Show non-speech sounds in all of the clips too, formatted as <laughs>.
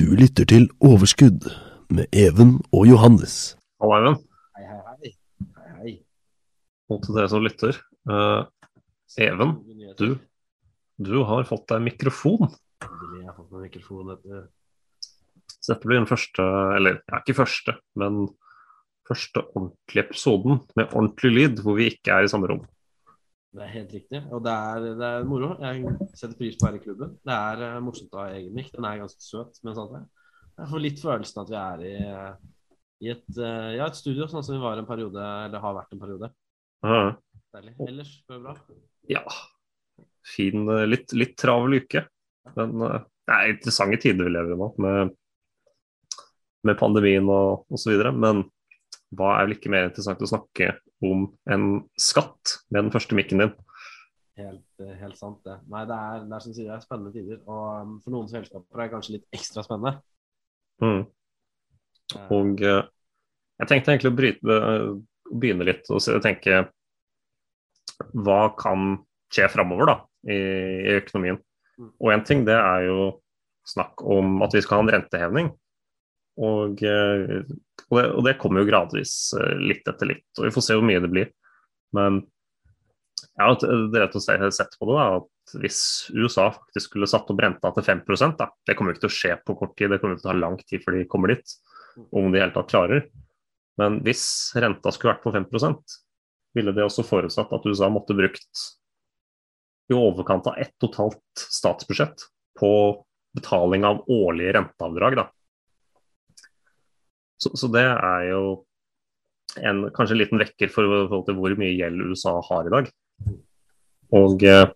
Du lytter til Overskudd med Even og Johannes. Hallo, Even. Hei, hei, hei. hei, hei. Og til dere som lytter. Uh, Even, du, du har fått deg mikrofon. Jeg har fått meg mikrofon etter Så dette blir den første, eller ja, ikke første, men første ordentlige episoden med ordentlig lyd, hvor vi ikke er i samme rom. Det er helt riktig. Og det er, det er moro. Jeg setter pris på å være i klubben. Det er eh, morsomt å ha egen mic. Den er ganske søt. Men sånn at jeg får litt følelsen at vi er i, i et, eh, ja, et studio, sånn som vi var en periode, eller har vært en periode. Eh, Deilig. Ellers går det bra. ja, fin, eh, litt, litt travel uke. Men det er interessante tider vi lever i nå, med, med pandemien og osv. Men hva er vel ikke mer interessant å snakke om en skatt med den første mikken din? Helt, eh, helt sant, det. Nei, det er, det er som du sier, det er spennende tider. Og um, for noen selskaper er det kanskje litt ekstra spennende. Mm. Eh, Og eh, jeg tenkte egentlig å bryte, begynne litt og tenke hva kan skje framover da, i, i økonomien. Mm. Og én ting det er jo snakk om at vi skal ha en renteheving. Og, eh, og, det, og det kommer jo gradvis eh, litt etter litt, og vi får se hvor mye det blir. Men jeg har rett og slett på det da, at hvis USA faktisk skulle satt opp renta til 5 da, det kommer jo ikke til å skje på kort tid, det kommer jo til å ta lang tid før de kommer dit om de i hele tatt klarer. Men hvis renta skulle vært på 5% ville det også forutsatt at USA måtte brukt i overkant av 1,5 statsbudsjett på betaling av årlige renteavdrag. Da. Så, så det er jo en, kanskje en liten vekker for, forhold til hvor mye gjeld USA har i dag. Og eh.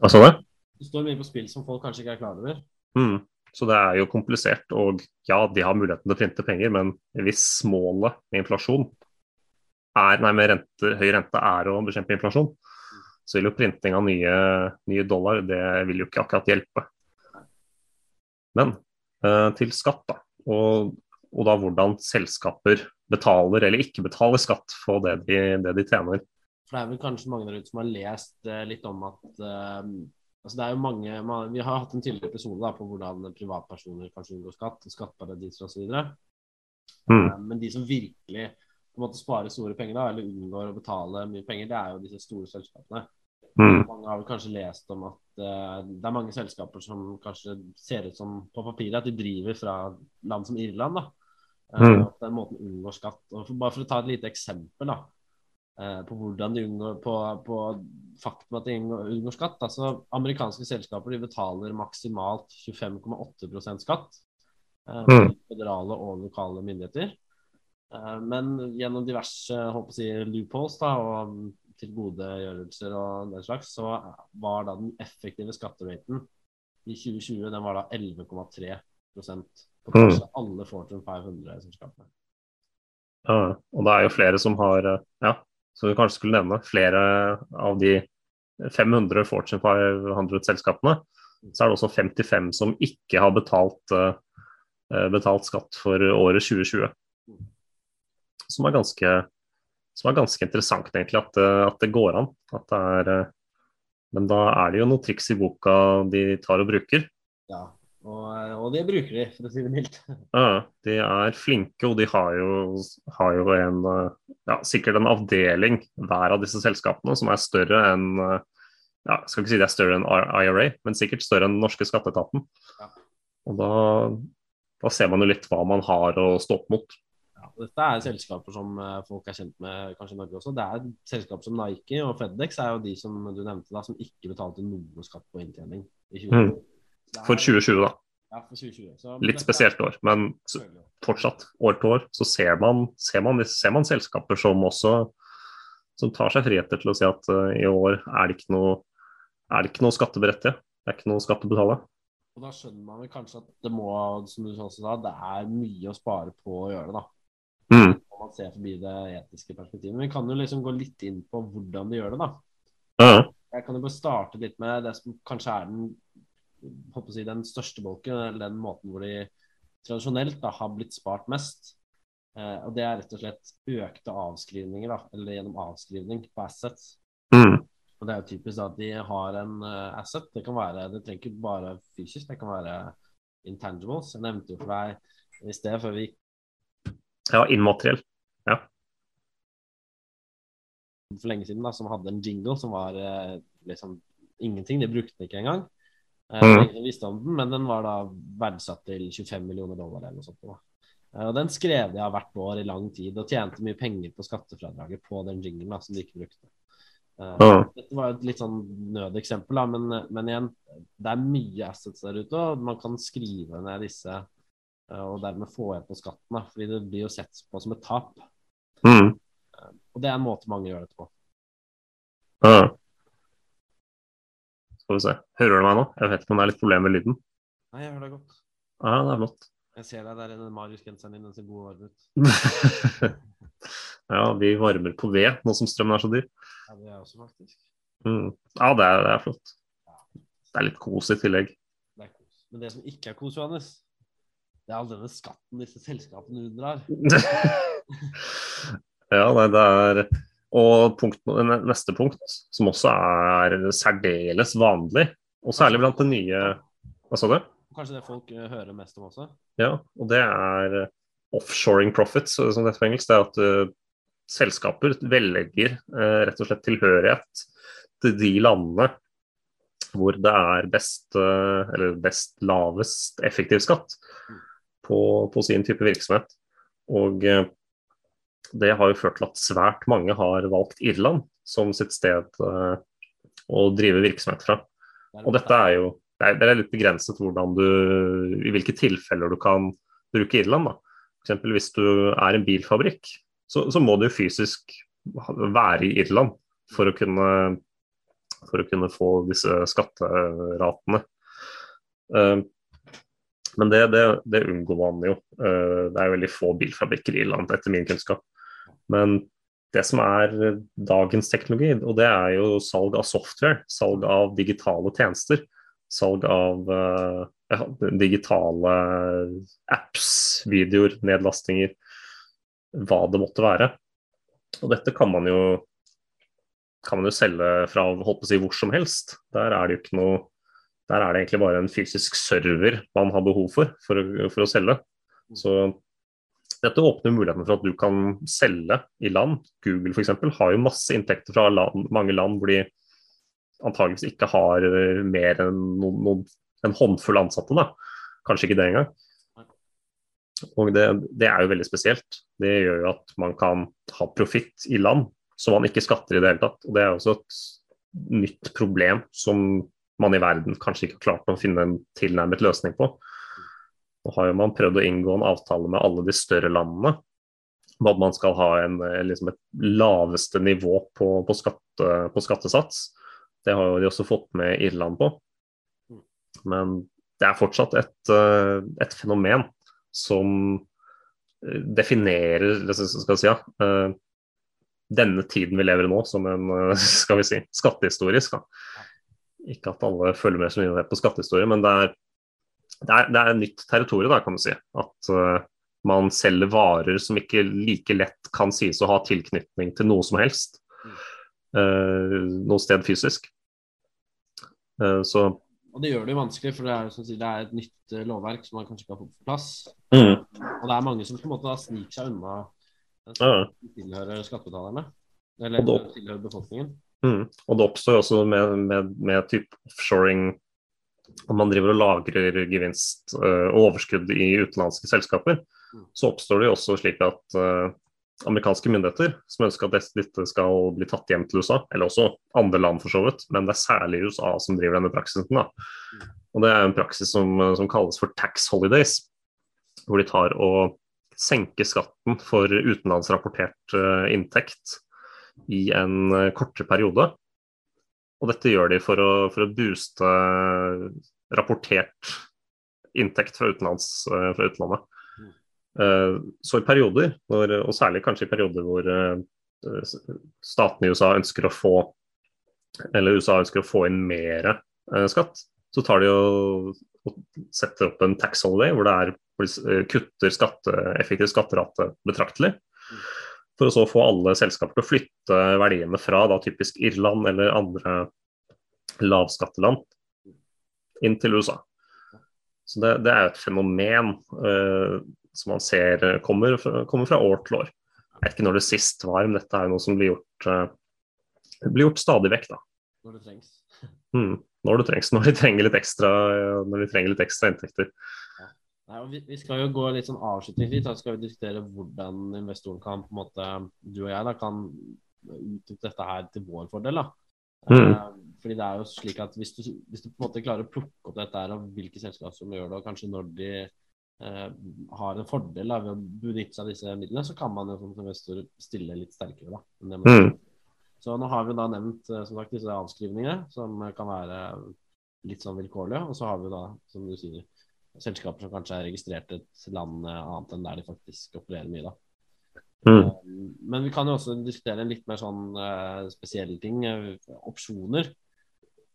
Hva sa du? Det står mye på spill som folk kanskje ikke er klar over. Mm. Så det er jo komplisert. Og ja, de har muligheten til å printe penger, men hvis målet med inflasjon er, nei, med rente, høy rente er å bekjempe inflasjon, så vil jo printing av nye, nye dollar det vil jo ikke akkurat hjelpe. Men til skatt, da. Og, og da hvordan selskaper betaler eller ikke betaler skatt på det de, det de tjener. For det er vel kanskje mange der ute som har lest eh, litt om at uh, altså det er jo mange, man, Vi har hatt en tidligere episode da, på hvordan privatpersoner kanskje unngår skatt, skatteparadiser osv. Mm. Uh, men de som virkelig på en måte sparer store penger, da, eller unngår å betale mye penger, det er jo disse store selskapene. Mm. Mange har vel kanskje lest om at uh, det er mange selskaper som kanskje ser ut som på papiret at de driver fra land som Irland. da. Uh, Mm. At den måten unngår skatt. Og for, bare for å ta et lite eksempel da, uh, på hvordan de unngår på, på faktum at de unngår, unngår skatt. Altså, amerikanske selskaper de betaler maksimalt 25,8 skatt uh, Mm. føderale og lokale myndigheter. Men gjennom diverse håper å si, loopholes da, og tilgodegjørelser og den slags, så var da den effektive skatteraten i 2020 den var da 11,3 på av alle Fortune 500-selskapene. Ja, og det er jo flere som har eh, Ja, som vi kanskje skulle nevne flere av de 500 Fortune 500-selskapene. Så er det også 55 som ikke har betalt, eh, betalt skatt for året 2020. Som er ganske, som er ganske interessant, egentlig, at, det- at det går an. At det er, eh, men da er det jo noen triks i boka de tar og bruker. Ja, og, og det bruker de, for å si det mildt. Ja, de er flinke, og de har jo, har jo en, eh, ja, sikkert en avdeling hver av disse selskapene som er større enn eh, ja, jeg skal ikke si det er større enn IRA, men sikkert større enn den norske skatteetaten. Ja. Og da, da ser man jo litt hva man har å stå opp mot. Dette er selskaper som eh, folk er kjent med kanskje i Norge også. Det er selskaper som Nike og Fedex er jo de som du nevnte da, som ikke betalte noe skatt på inntjening i 2020. Mm. Er- For 2020, da. Ja, for 2020. Så, Litt spesielt år, men fortsatt, år til år, så ser man, ser man, ser man selskaper som også som tar seg friheter til å si at uh, i år er det ikke noe, er det ikke noe skatteberettiget. Det er ikke noe skatt å betale. Og da skjønner man vel kanskje at det må, som du sa, det er mye å spare på å gjøre det, da. Mm. Når man ser forbi det etiske perspektivet. Men vi kan jo liksom gå litt inn på hvordan de gjør det, da. Ja. Jeg kan jo bare starte litt med det som kanskje er den, håper å si, den største bolken, eller den måten hvor de tradisjonelt da, har blitt spart mest. Eh, og det er rett og slett økte avskrivninger, da, eller gjennom avskrivning på assets. Mm. Og det er jo typisk da at de har en uh, asset. Det kan være, det trenger ikke bare fysisk, det kan være intangibles. Jeg nevnte jo for deg i sted før vi gikk Ja, immateriell. for lenge siden da, som hadde en jingle som var eh, liksom ingenting. De brukte den ikke engang. Eh, Mm. Ingen visste om den, men den var da verdsatt til 25 millioner dollar eller noe sånt. Da. Eh, og den skrev de av hvert år i lang tid, og tjente mye penger på skattefradraget på den jinglen da, som de ikke brukte. Uh, Dette var et litt sånn nødeksempel, da, men, men igjen, det er mye assets der ute, og man kan skrive ned disse og dermed få igjen på skatten, da, fordi det blir jo sett på som et tap. Mm. Og det er en måte mange gjør dette på. Ja. Skal vi se. Hører du meg nå? Jeg vet ikke om det er litt problemer med lyden. Nei, jeg hører deg godt. Ja, det er flott. Jeg ser deg der i den Marius-genseren din, den ser god varm ut. <laughs> ja, vi varmer på ved nå som strømmen er så dyr. Ja, det er også, faktisk. Mm. Ja, det er, det er flott. Det er litt kos i tillegg. Det er kos. Men det som ikke er kos, Johannes, det er all denne skatten disse selskapene unndrar. <laughs> ja, nei, det er Og punkt, neste punkt, som også er særdeles vanlig, og særlig blant de nye Hva sa du? Kanskje det folk eh, hører mest om også? Ja, og det er offshoring profits, som det heter på engelsk. Det er at uh, selskaper velger uh, rett og slett tilhørighet til de landene hvor det er best, uh, eller best lavest effektiv skatt på, på sin type virksomhet. Og det har jo ført til at svært mange har valgt Irland som sitt sted å drive virksomhet fra. Og dette er jo det er, litt begrenset hvordan du, i hvilke tilfeller du kan bruke Irland. da. Eksempel hvis du er en bilfabrikk, så, så må du jo fysisk være i Irland for å kunne, for å kunne få disse skatteratene. Men det, det, det, unngår man jo. Uh, det er veldig få bilfabrikker i landet, etter min kunnskap. Men det som er dagens teknologi, og det er jo salg av software, salg av digitale tjenester, salg av uh, ja, digitale apps, videoer, nedlastinger, hva det måtte være. Og dette kan man jo, kan man jo selge fra si, hvor som helst. Der er det jo ikke noe der er det egentlig bare en fysisk server man har behov for for å, for å selge. Så dette åpner muligheten for at du kan selge i land. Google f.eks. har jo masse inntekter fra land, mange land hvor de antageligvis ikke har mer enn noen, noen, en håndfull ansatte. da. Kanskje ikke det engang. Og det, det, er jo veldig spesielt. Det gjør jo at man kan ha profitt i land som man ikke skatter i det hele tatt. Og Det er også et nytt problem som man i verden kanskje ikke har klart å finne en tilnærmet løsning på. Nå har jo man prøvd å inngå en avtale med alle de større landene om at man skal ha en, liksom et laveste nivå på, på, skatte, på skattesats. Det har jo de også fått med Irland på. Men det er fortsatt et, et fenomen som definerer skal si, ja, denne tiden vi lever i nå som en <laughs> skal vi si, skattehistorisk. Da. Ikke at alle følger med så mye på skattehistorie, men det er, det er, det er nytt territorium, da, kan man si. At uh, man selger varer som ikke like lett kan sies å ha tilknytning til noe som helst. Uh, noe sted fysisk. Uh, så og det gjør det jo vanskelig, for det er, sier, det er et nytt lovverk som man kanskje ikke har fått på plass. Mm. Og det er mange som på en måte sniker seg unna ja. tilhører skattebetalerne. Eller da, tilhører befolkningen. Mm. Og det oppstår også med, med, med type offshoring om man driver og lagrer gevinst og overskudd i utenlandske selskaper, mm. så oppstår det jo også slik at uh, amerikanske myndigheter som ønsker at dette skal bli tatt hjem til USA, eller også andre land for så vidt, men det er særlig USA som driver denne praksisen. Da. Og Det er en praksis som, som, kalles for tax holidays, hvor de tar og senker skatten for utenlandsrapportert inntekt i en uh, kortere periode. Og dette gjør de for å, for å booste rapportert inntekt fra, uh, fra utlandet. Så i perioder, og særlig kanskje i perioder hvor statene i USA ønsker å få eller USA ønsker å få inn mer skatt, så tar de og, og setter opp en tax holiday hvor det er, kutter skatte, effektiv skatterate betraktelig. For å så få alle selskaper til å flytte verdiene fra da typisk Irland eller andre lavskatteland inn til USA. Så det, det er et fenomen uh, som man ser kommer, kommer, fra år til år. Jeg vet ikke når det sist var, men dette er noe som blir gjort, uh, blir gjort stadig vekk. da. Når det trengs. Mm, når det trengs, når de trenger litt ekstra, når de trenger litt ekstra inntekter. Nei, vi, vi, skal jo gå litt sånn avslutningsvis. Da skal vi diskutere hvordan investoren kan på en måte, du og jeg da, kan utnytte dette her til vår fordel. da. Mm. Uh, fordi det er jo slik at hvis du, hvis du, på en måte klarer å plukke opp dette her, og hvilke selskap som gjør det, og kanskje når de uh, har en fordel da, ved å benytte seg av disse midlene, så kan man jo som investor stille litt sterkere. da. mm. Så nå har vi da nevnt uh, som sagt, disse avskrivningene, som kan være litt sånn vilkårlige. Og så har vi da, som du sier, selskaper som kanskje er registrert et land annet enn der de faktisk opererer mye. da. Mm. Um, men vi kan jo også diskutere en litt mer sånn uh, spesielle ting. Uh, opsjoner.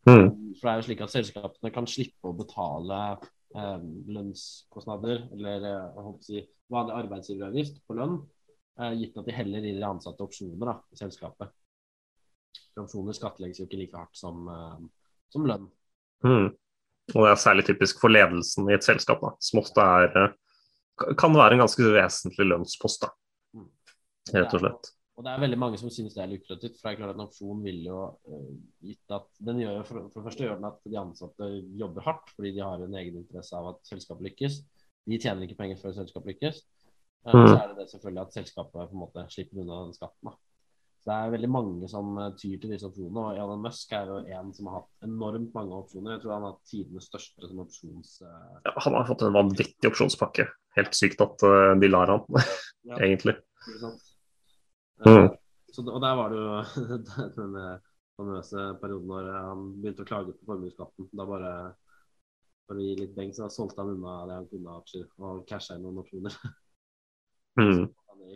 Mm. For det er jo slik at selskapene kan slippe å betale uh, lønnskostnader eller uh, si, vanlig arbeidsgiveravgift på lønn, gitt at de heller gir de ansatte opsjoner da, i selskapet. For opsjoner skattlegges jo ikke like hardt som, som lønn. Mm. Og det er særlig typisk for ledelsen i et selskap, da, som ofte er, kan være en ganske vesentlig lønnspost. da, rett og slett. Og det er veldig mange som synes det er lukrativt. For det er klart at en opsjon vil jo uh, gitt at den gjør for, for, det første gjør den at de ansatte jobber hardt fordi de har en egen interesse av at selskapet lykkes. De tjener ikke penger før selskapet lykkes. Uh, mm. Så er det, det selvfølgelig at selskapet på en måte slipper unna den skatten. da. Det er veldig mange som eh, tyr til disse opsjonene. og Elon Musk er jo en som har hatt enormt mange opsjoner. Jeg tror han har hatt tidenes største som opsjons... Uh... Ja, han har fått en vanvittig opsjonspakke. Helt sykt at uh, de lar han, ja. <laughs> egentlig. Uh, mm. så, og der var det jo <laughs> den famøse perioden når han begynte å klage på formuesskatten. Da bare for å gi litt beng, så solgte han unna det han kunne av aksjer og casha inn noen opsjoner. <laughs> Mm. Ja.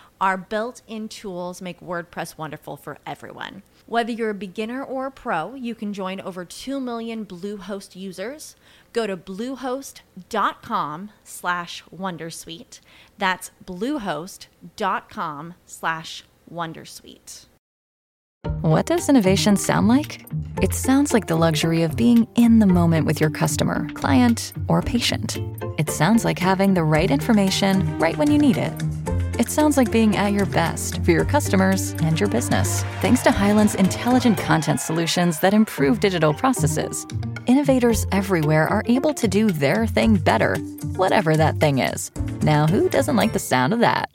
our built in tools make WordPress wonderful for everyone. Whether you're a beginner or a pro, you can join over 2 million Bluehost users. Go to bluehost.com slash wondersuite. That's bluehost.com slash wondersuite. What does innovation sound like? It sounds like the luxury of being in the moment with your customer, client, or patient. It sounds like having the right information right when you need it it sounds like being at your best for your customers and your business. Thanks to Highland's intelligent content solutions that improve digital processes, innovators everywhere are able to do their thing better, whatever that thing is. Now, who doesn't like the sound of that?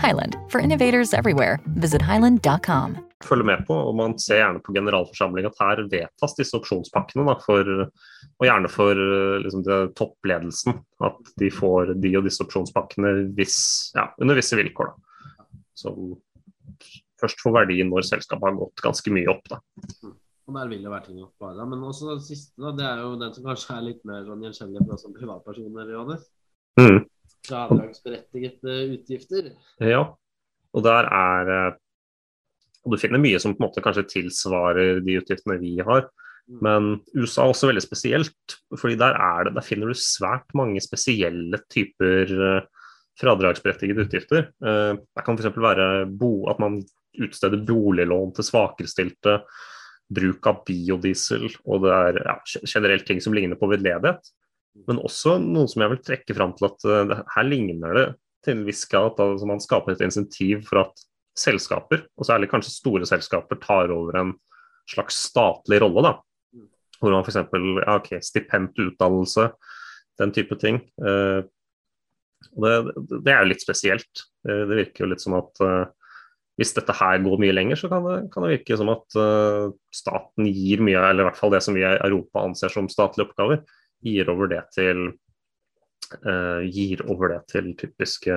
Highland, for innovators everywhere. Visit highland.com. følge med på, og man ser gjerne på generalforsamling at her vedtas disse opsjonspakkene. Da, for, og gjerne for liksom, toppledelsen. At de får de og disse opsjonspakkene hvis, ja, under visse vilkår. Da. Som først får verdi når selskapet har gått ganske mye opp. Da. Og der vil det være ting å spare. Men også det siste, da, det er jo den som kanskje er litt mer sånn gjenkjennelig for oss som privatpersoner, Johannes. Mm. Fradragsberettigede utgifter. Ja, og der er eh, og du finner mye som på en måte kanskje tilsvarer de utgiftene vi har. Mm. Men USA er også veldig spesielt, fordi der, det, der finner du svært mange spesielle typer uh, fradragsberettigede utgifter. Uh, det kan f.eks. være bo, at man utsteder boliglån til svakerestilte, bruk av biodiesel, og det er ja, generelt ting som ligner på vedledighet. Men også noe som jeg vil trekke fram til at uh, her ligner det til en viss grad at altså man skaper et insentiv for at selskaper, og særlig kanskje store selskaper, tar over en slags statlig rolle. da, Hvor man f.eks. Ja, okay, stipendt utdannelse, den type ting. Eh, det, det er jo litt spesielt. Det, det virker jo litt som at eh, hvis dette her går mye lenger, så kan det, kan det virke som at uh, staten gir mye, eller i hvert fall det som vi i Europa anser som statlige oppgaver, gir over det til, uh, gir over det til typiske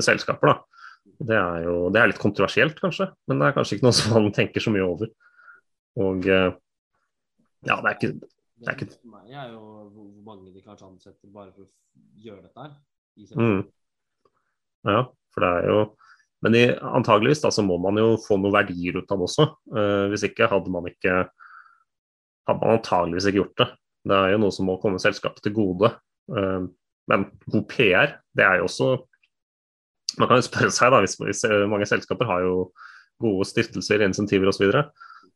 selskaper. Da. Det er jo det er litt kontroversielt, kanskje, men det er kanskje ikke noe som man tenker så mye over. Og uh, ja, det er ikke, det er ikke... For meg er jo hvor mange de kanskje ansetter bare for å gjøre dette her. Mm. Ja, for det er jo men i, antageligvis da, så må man jo få noen verdier ut av det også. Uh, hvis ikke hadde man ikke hadde man antageligvis ikke gjort det. Det er jo noe som må komme selskapet til gode. Uh, men god PR, det er jo også Man kan jo spørre seg, da, hvis, hvis mange selskaper har jo gode stiftelser, insentiver osv. Så, videre,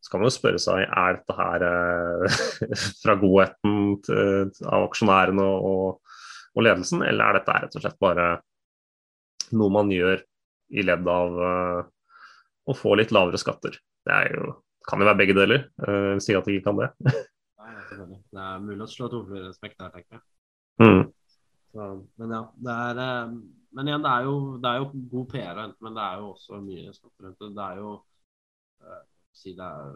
så kan man jo spørre seg er dette her eh, <laughs> fra godheten til, av aksjonærene og, og ledelsen, eller er dette rett og slett bare noe man gjør i ledd av eh, å få litt lavere skatter. Det jo, kan jo være begge deler. Eh, si at de ikke kan det. <laughs> Nei, det er mulig å slå smekk der, tenker jeg. Mm. Så, men ja, det er uh, Men igjen, det er, jo, det er jo god PR, men det er jo også mye skatter rundt det. Det er jo Si det er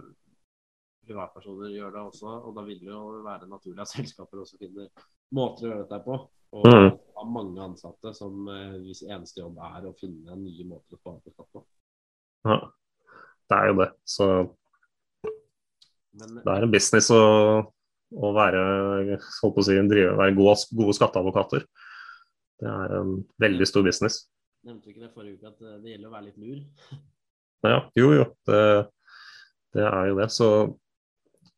privatpersoner gjør det også, og da vil det jo være naturlig at selskaper også finner måter å gjøre dette på. Og mm. har mange ansatte som eh, hvis eneste jobb er å finne nye måter å spare på skatt på. Ja, det er jo det. Så Men, det er en business å, å være, å si, drive, være gode, gode skatteadvokater. Det er en veldig stor business. Nevnte du ikke det forrige uke at eh, det gjelder å være litt lur? Ja, jo jo. Det, det er jo det. Så,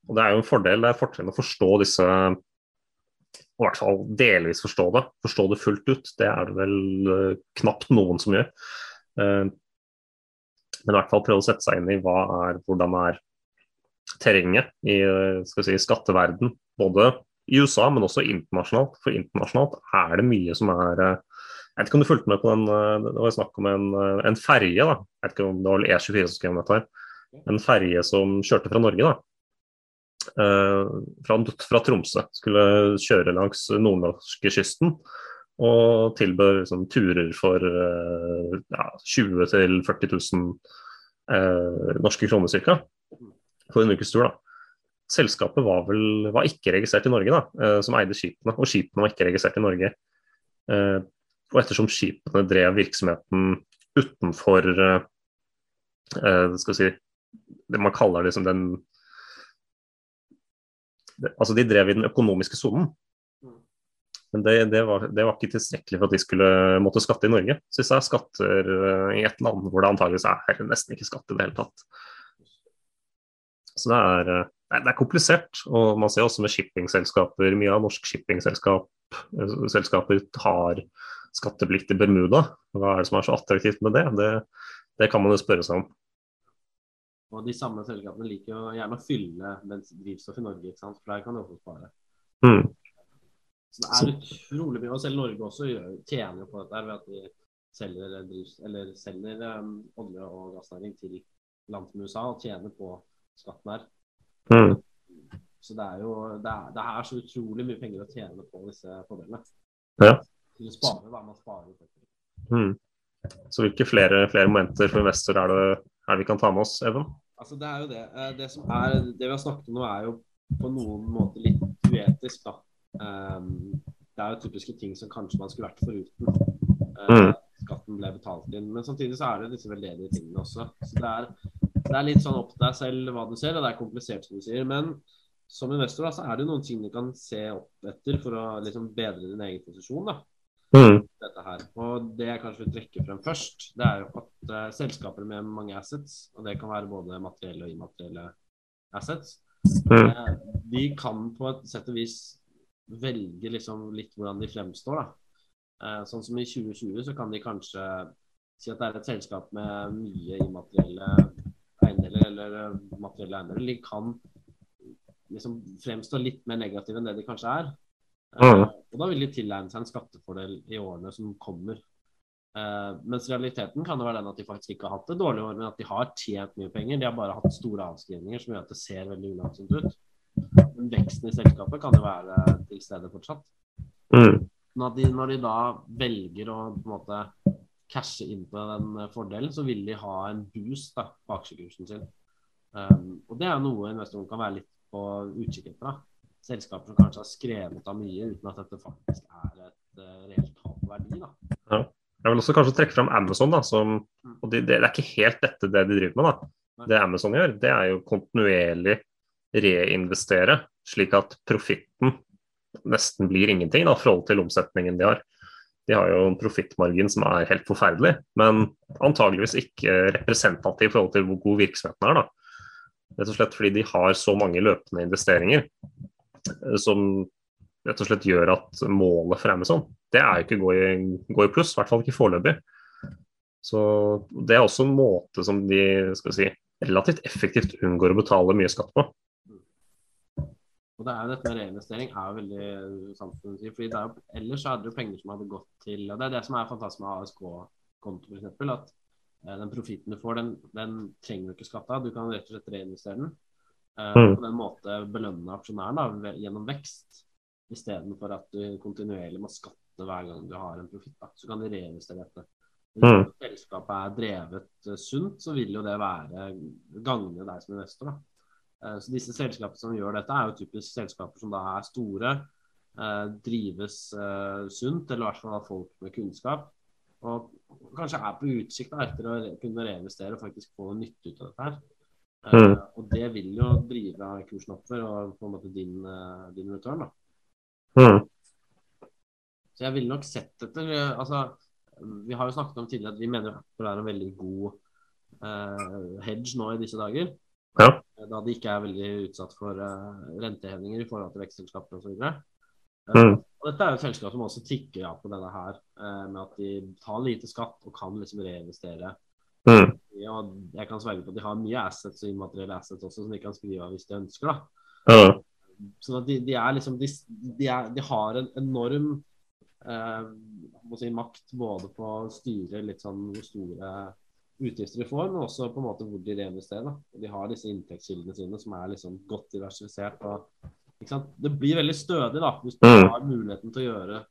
og det er jo en fordel, det er fortrinn å forstå disse i hvert fall delvis forstå det. Forstå det fullt ut. Det er det vel uh, knapt noen som gjør. Uh, men i hvert fall prøve å sette seg inn i hva er, hvordan er terrenget i uh, si, skatteverden. Både i USA, men også internasjonalt. For internasjonalt er det mye som er Jeg vet ikke om du fulgte med på den Det var snakk om en, en ferje. da. Jeg vet ikke om det var E24 som skrev om dette. her. En ferje som kjørte fra Norge. da Eh, fra, fra, Tromsø. Skulle kjøre langs nordnorskekysten og tilbød liksom, turer for eh, ja, 20 000-40 000 eh, norske kroner ca. For en ukes tur. da. Selskapet var, vel, var ikke registrert i Norge, da, eh, som eide skipene. Og skipene var ikke registrert i Norge. Eh, og ettersom skipene drev virksomheten utenfor eh, skal si, det man kaller liksom den altså De drev i den økonomiske sonen. Mm. Men det, det, var, det, var, ikke tilstrekkelig for at de skulle måtte skatte i Norge. Så hvis det er skatter i et land hvor det antageligvis er nesten ikke skatt i det hele tatt. Så det er, det er komplisert. Og man ser også med shippingselskaper, mye av norsk shippingselskaper eh, har skatteplikt i Bermuda. Hva er det som er så attraktivt med det? Det, det kan man jo spørre seg om. Og de samme selskapene liker jo gjerne å fylle drivstoff i Norge, ikke sant? for der kan de også spare. Mm. Så det er utrolig mye. Og selv Norge også tjener jo på dette ved at de selger, eller selger um, olje- og gassnæring til land som USA og tjener på skatten her. Mm. Så det er jo det er, det er, så utrolig mye penger å tjene på disse fordelene. Ja. Du sparer hva man sparer. Mm. Så hvilke flere, flere momenter for investor er det er det vi kan ta med oss, Even? Altså, det er jo det. Eh, det, som er, det vi har snakket om nå, er jo på noen måter litt uetisk. da. Um, det er jo typiske ting som kanskje man skulle vært foruten. Uh, mm. Skatten ble betalt inn. Men samtidig så er det disse veldedige tingene også. Så det er, det er, litt sånn opp til deg selv hva du ser, og det er komplisert, som du sier. Men som investor da, så er det noen ting du kan se opp etter for å liksom bedre din egen posisjon. da. Mm. Dette her. Og Det jeg kanskje vil trekke frem først, det er jo at uh, selskaper med mange assets, og det kan være både materielle og immaterielle assets, mm. uh, de kan på et sett og vis velge liksom litt hvordan de fremstår. da. Uh, sånn som i 2020 så kan de kanskje si at det er et selskap med mye immaterielle eller materielle eiendeler. De kan liksom fremstå litt mer negative enn det de kanskje er. Mm. Og da vil de tilegne seg en skattefordel i årene som kommer. Uh, mens realiteten kan jo være den at de faktisk ikke har hatt det dårlige år, men at de har tjent mye penger. De har bare hatt store avskrivninger som gjør at det ser veldig ulønnsomt ut. Men veksten i selskapet kan jo være til stede fortsatt. Mm. at de, når de da velger å på en måte cashe inn på den eh, fordelen, så vil de ha en boost da, på aksjekursen sin. Um, og det er noe investoren kan være litt på utkikk etter. da. Selskaper som kanskje har skrevet av mye uten at dette faktisk er et uh, reelt tap på verdi. da. Ja. Jeg vil også kanskje trekke fram Amazon, da, som, og det, det, er ikke helt dette det de driver med. da. Det Amazon gjør, det er jo kontinuerlig reinvestere, slik at profitten nesten blir ingenting da, i forhold til omsetningen de har. De har jo en profittmargin som er helt forferdelig, men antageligvis ikke representativ i forhold til hvor god virksomheten er. da. Rett og slett fordi de har så mange løpende investeringer eh, som rett og slett gjør at målet for Amazon det er jo ikke gå i, gå i pluss, i hvert fall ikke foreløpig. Så Det er også en måte som de skal si, relativt effektivt unngår å betale mye skatt på. Og det er jo dette med reinvestering er jo veldig samfunnsnyttig. fordi det er jo, Ellers så hadde det jo penger som hadde gått til og Det er det som er fantastisk med ASK-konto, f.eks. At eh, den profitten du får, den, den trenger du ikke skatte av. Du kan rett og slett reinvestere den. Eh, mm. På den måte belønne aksjonæren da, gjennom vekst, istedenfor at du kontinuerlig må skatte hver gang du har en profitt. Så kan du reinvestere dette. Hvis mm. selskapet er drevet uh, sunt, så vil jo det være gagne deg som investor. da. Eh, så disse selskapene som gjør dette, er jo typisk selskaper som da er store, eh, drives eh, sunt, eller i hvert fall av folk med kunnskap. Og kanskje er på utsikt etter å kunne reinvestere og faktisk få nytte ut av dette her. Mm. Og det vil jo drive kursen oppover og på en måte din, din return, da. Mm. Så jeg ville nok sett etter Altså, vi har jo snakket om tidligere at vi mener Apple er en veldig god uh, hedge nå i disse dager. Ja. Da de ikke er veldig utsatt for uh, rentehevninger i forhold til vekstselskaper osv. Uh, mm. Og dette er jo et selskap som også tikker ja, på denne her, uh, med at de tar lite skatt og kan liksom reinvestere. Mm. Ja, jeg kan sverge på at de har mye assets og immaterielle assets også som de kan skrive av hvis de ønsker. da. Mm. Sånn at de, de, er liksom de, de, er, de har en enorm eh, si, makt både på å styre litt sånn hvor store utgifter de får, men også på en måte hvor de reinvesterer. De har disse inntektskildene sine som er liksom godt diversifisert. Og, det blir veldig stødig da, hvis du mm. har muligheten til å gjøre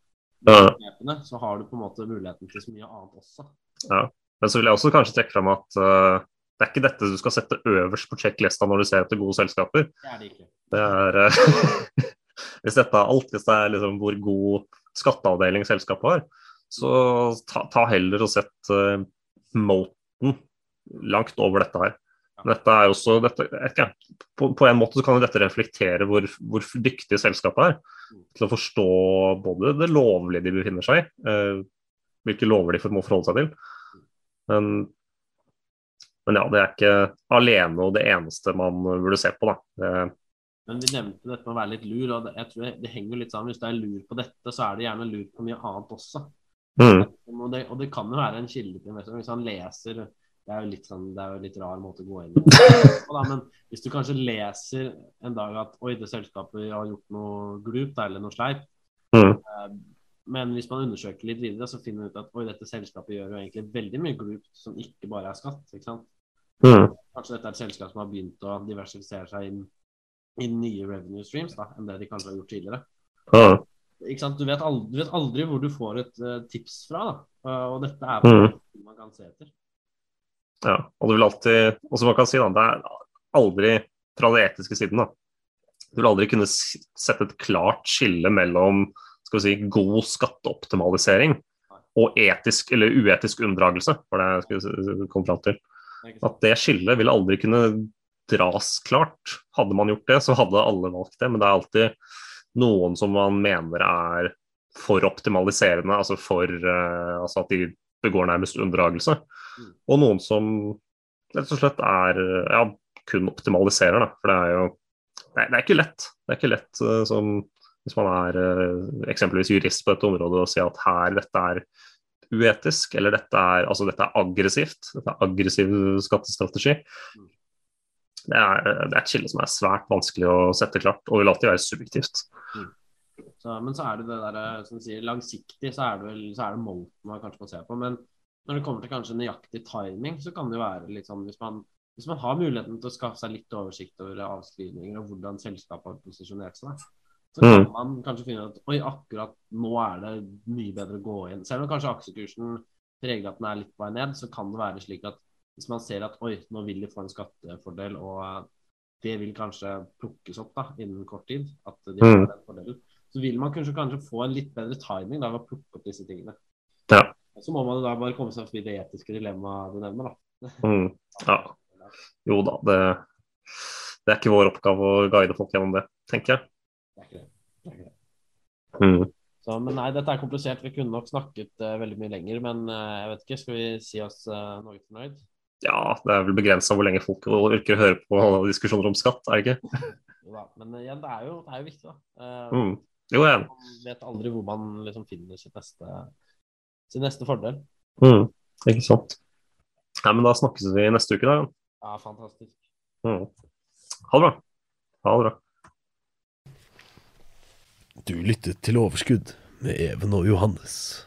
grepene. så har du på en måte muligheten til så mye annet også. Ja, Men så vil jeg også kanskje trekke fram at uh, det er ikke dette du skal sette øverst på sjekklista når du ser etter gode selskaper. Det er det ikke. Det er, uh, <laughs> hvis dette er alt, hvis det er liksom hvor god skatteavdeling selskapet har, så ta, ta heller og sett uh, Mote langt over dette her. Dette er også, dette, ikke, på, på, en måte så kan dette reflektere hvor, hvor dyktige selskapet er til å forstå både det lovlige de befinner seg i, eh, hvilke lover de må forholde seg til. Men, men, ja, det er ikke alene og det eneste man burde se på. da. Det, men vi nevnte dette med å være litt lur, og jeg tror det, det henger litt sammen. Hvis du er lur på dette, så er det gjerne lur på mye annet også. Mm. Og, det, og, det, kan jo være en kilde til investoren. Hvis han leser det er jo litt sånn, det er jo litt rar måte å gå inn i. Men hvis du kanskje leser en dag at oi, det selskapet har gjort noe glupt eller noe sleip, mm. Eh, men hvis man undersøker litt videre, så finner man ut at oi, dette selskapet gjør jo egentlig veldig mye glupt som ikke bare er skatt. ikke sant? Mm. Kanskje dette er et selskap som har begynt å diversifisere seg inn i nye revenue streams da, enn det de kanskje har gjort tidligere. Mm. Du vet, aldri, du vet aldri hvor du får et uh, tips fra. Uh, og dette er noe mm. man kan se etter. Ja, og du vil alltid Og som man kan si, da, det er aldri fra den etiske siden, da. Du vil aldri kunne sette et klart skille mellom skal vi si, god skatteoptimalisering og etisk eller uetisk unndragelse, for det jeg skulle komme fram til. At det skillet vil aldri kunne dras klart. Hadde man gjort det, så hadde alle valgt det, men det er alltid noen som man mener er for optimaliserende, altså for uh, altså at de begår nærmest unndragelse. Mm. Og noen som rett og slett er ja, kun optimaliserer, da. For det er jo det er, det er ikke lett. Det er ikke lett uh, som hvis man er uh, eksempelvis jurist på dette området og sier at her, dette er uetisk, eller dette er, altså, dette er aggressivt. Dette er aggressiv skattestrategi. Mm. Det er, det er et skille som er svært vanskelig å sette klart, og vil alltid være subjektivt. Mm. Så, men så er det det der, som du sier, langsiktig, så er det vel så er det Molten man kanskje må se på. Men når det kommer til kanskje nøyaktig timing, så kan det jo være litt sånn hvis man, hvis man har muligheten til å skaffe seg litt oversikt over avskrivninger og hvordan selskapet har posisjonert seg, Så kan Mm. man kanskje finne ut oi, akkurat nå er det mye bedre å gå inn. Selv om kanskje aksjekursen preger at den er litt på vei ned, så kan det være slik at hvis man ser at oi, nå vil de få en skattefordel, og eh, det vil kanskje plukkes opp da, innen kort tid, at de får Mm. den fordelen, så vil man kanskje, kanskje få en litt bedre timing da, ved å plukke opp disse tingene. Ja. Så må man da bare komme seg forbi det etiske dilemmaet du nevner, da. <laughs> Mm. ja. Jo da, det, det er ikke vår oppgave å guide folk gjennom det, tenker jeg. Det er ikke det. det, er ikke det. Mm. Så, men nei, dette er komplisert. Vi kunne nok snakket uh, veldig mye lenger, men uh, jeg vet ikke. Skal vi si oss uh, noe fornøyd? Ja, det er vel begrensa hvor lenge folk orker å høre på diskusjoner om skatt, er det ikke? Jo da. Men eh, igjen, det er jo, det er jo viktig, da. Uh, Mm. Jo, er. Man vet aldri hvor man liksom finner sitt neste, sin neste fordel. Mm. Ikke sant. Nei, men da snakkes vi neste uke, da. Ja, fantastisk. Mm. Ha det bra. Ha det bra. Du lyttet til Overskudd med Even og Johannes.